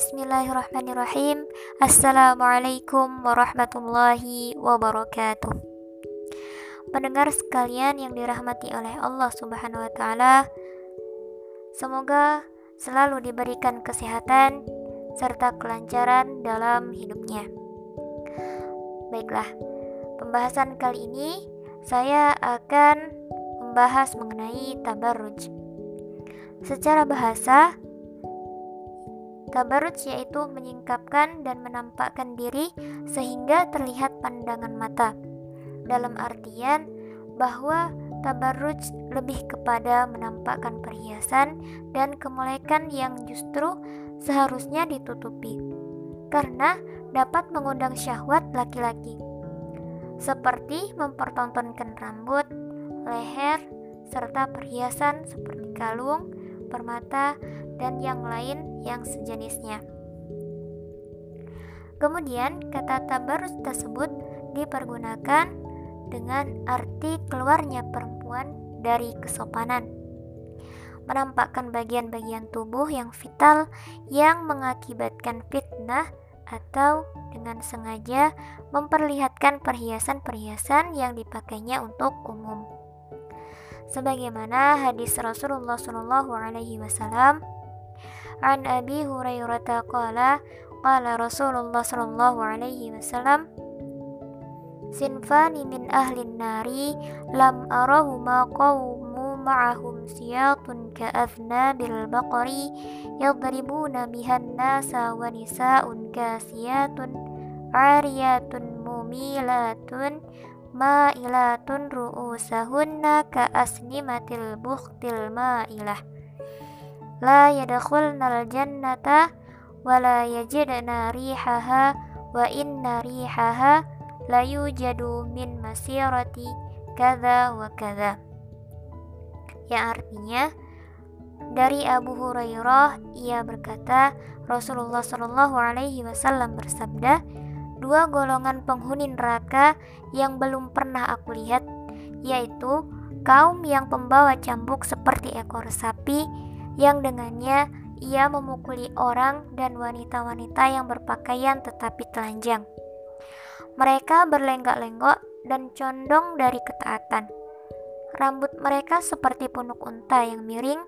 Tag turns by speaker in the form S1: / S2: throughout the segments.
S1: Bismillahirrahmanirrahim. Assalamualaikum warahmatullahi wabarakatuh. Pendengar sekalian yang dirahmati oleh Allah Subhanahu wa taala, semoga selalu diberikan kesehatan serta kelancaran dalam hidupnya. Baiklah, pembahasan kali ini saya akan membahas mengenai tabarruj. Secara bahasa, tabarruj yaitu menyingkapkan dan menampakkan diri sehingga terlihat pandangan mata. Dalam artian bahwa tabarruj lebih kepada menampakkan perhiasan dan kemolekan yang justru seharusnya ditutupi. Karena dapat mengundang syahwat laki-laki, seperti mempertontonkan rambut, leher, serta perhiasan seperti kalung, permata, dan yang lain yang sejenisnya. Kemudian, kata tabarus tersebut dipergunakan dengan arti keluarnya perempuan dari kesopanan, menampakkan bagian-bagian tubuh yang vital yang mengakibatkan fitnah atau dengan sengaja memperlihatkan perhiasan-perhiasan yang dipakainya untuk umum. Sebagaimana hadis Rasulullah Shallallahu Alaihi Wasallam, An Abi Hurairah qala qala Rasulullah Shallallahu Alaihi Wasallam Sinfani min ahli nari lam arahuma qawmu ma'ahum siyatun ka'athnabil baqari yadribuna bihan nasa wa nisa'un kasiyatun ariyatun mumilatun ma'ilatun ru'usahunna ka'asnimatil bukhtil ma'ilah. La yadkhulnal jannata wa la yajidna rihaha wa inna rihaha la yujadu min masirati kada wa kada yang artinya dari Abu Hurairah ia berkata Rasulullah Shallallahu Alaihi Wasallam bersabda dua golongan penghuni neraka yang belum pernah aku lihat yaitu kaum yang pembawa cambuk seperti ekor sapi yang dengannya ia memukuli orang dan wanita-wanita yang berpakaian tetapi telanjang mereka berlenggak-lenggok dan condong dari ketaatan. Rambut mereka seperti punuk unta yang miring.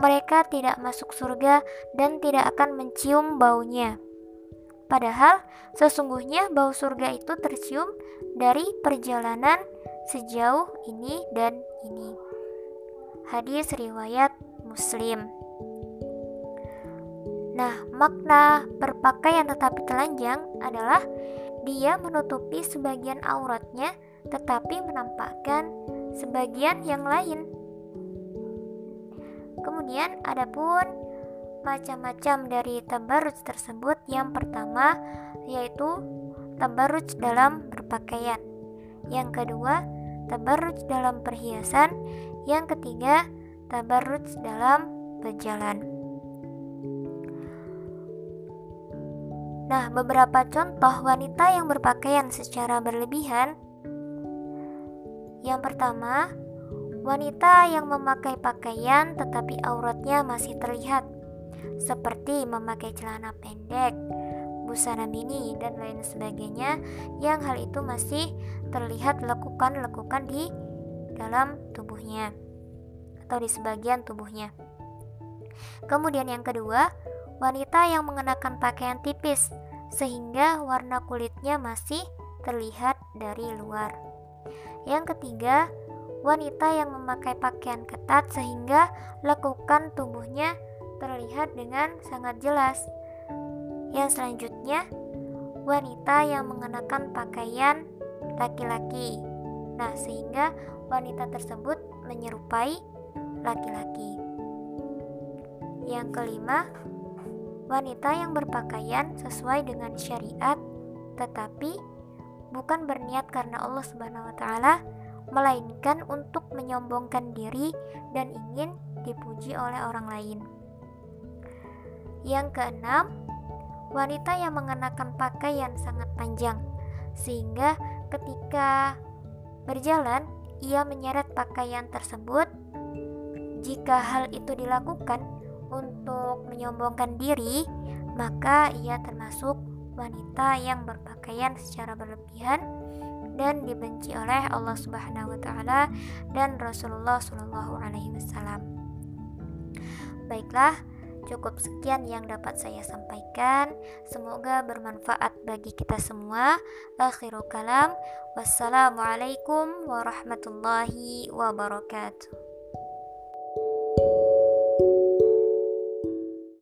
S1: Mereka tidak masuk surga dan tidak akan mencium baunya. Padahal sesungguhnya bau surga itu tercium dari perjalanan sejauh ini dan ini. Hadis riwayat Muslim. Nah, makna berpakaian tetapi telanjang adalah dia menutupi sebagian auratnya tetapi menampakkan sebagian yang lain. Kemudian ada pun macam-macam dari tabarruj tersebut. Yang pertama yaitu tabarruj dalam berpakaian. Yang kedua, tabarruj dalam perhiasan. Yang ketiga, tabarruj dalam berjalan. Nah, beberapa contoh wanita yang berpakaian secara berlebihan. Yang pertama, wanita yang memakai pakaian tetapi auratnya masih terlihat, seperti memakai celana pendek, busana mini, dan lain sebagainya, yang hal itu masih terlihat lekukan-lekukan di dalam tubuhnya atau di sebagian tubuhnya. Kemudian, yang kedua, wanita yang mengenakan pakaian tipis sehingga warna kulitnya masih terlihat dari luar. Yang ketiga, wanita yang memakai pakaian ketat sehingga lekukan tubuhnya terlihat dengan sangat jelas. Yang selanjutnya, wanita yang mengenakan pakaian laki-laki. Nah, sehingga wanita tersebut menyerupai laki-laki. Yang kelima, wanita yang berpakaian sesuai dengan syariat tetapi bukan berniat karena Allah Subhanahu wa taala melainkan untuk menyombongkan diri dan ingin dipuji oleh orang lain. Yang keenam, wanita yang mengenakan pakaian sangat panjang sehingga ketika berjalan ia menyeret pakaian tersebut. Jika hal itu dilakukan, untuk menyombongkan diri, maka ia termasuk wanita yang berpakaian secara berlebihan dan dibenci oleh Allah Subhanahu wa taala dan Rasulullah Shallallahu alaihi wasallam. Baiklah, cukup sekian yang dapat saya sampaikan. Semoga bermanfaat bagi kita semua. Akhirul kalam. Wassalamualaikum warahmatullahi wabarakatuh.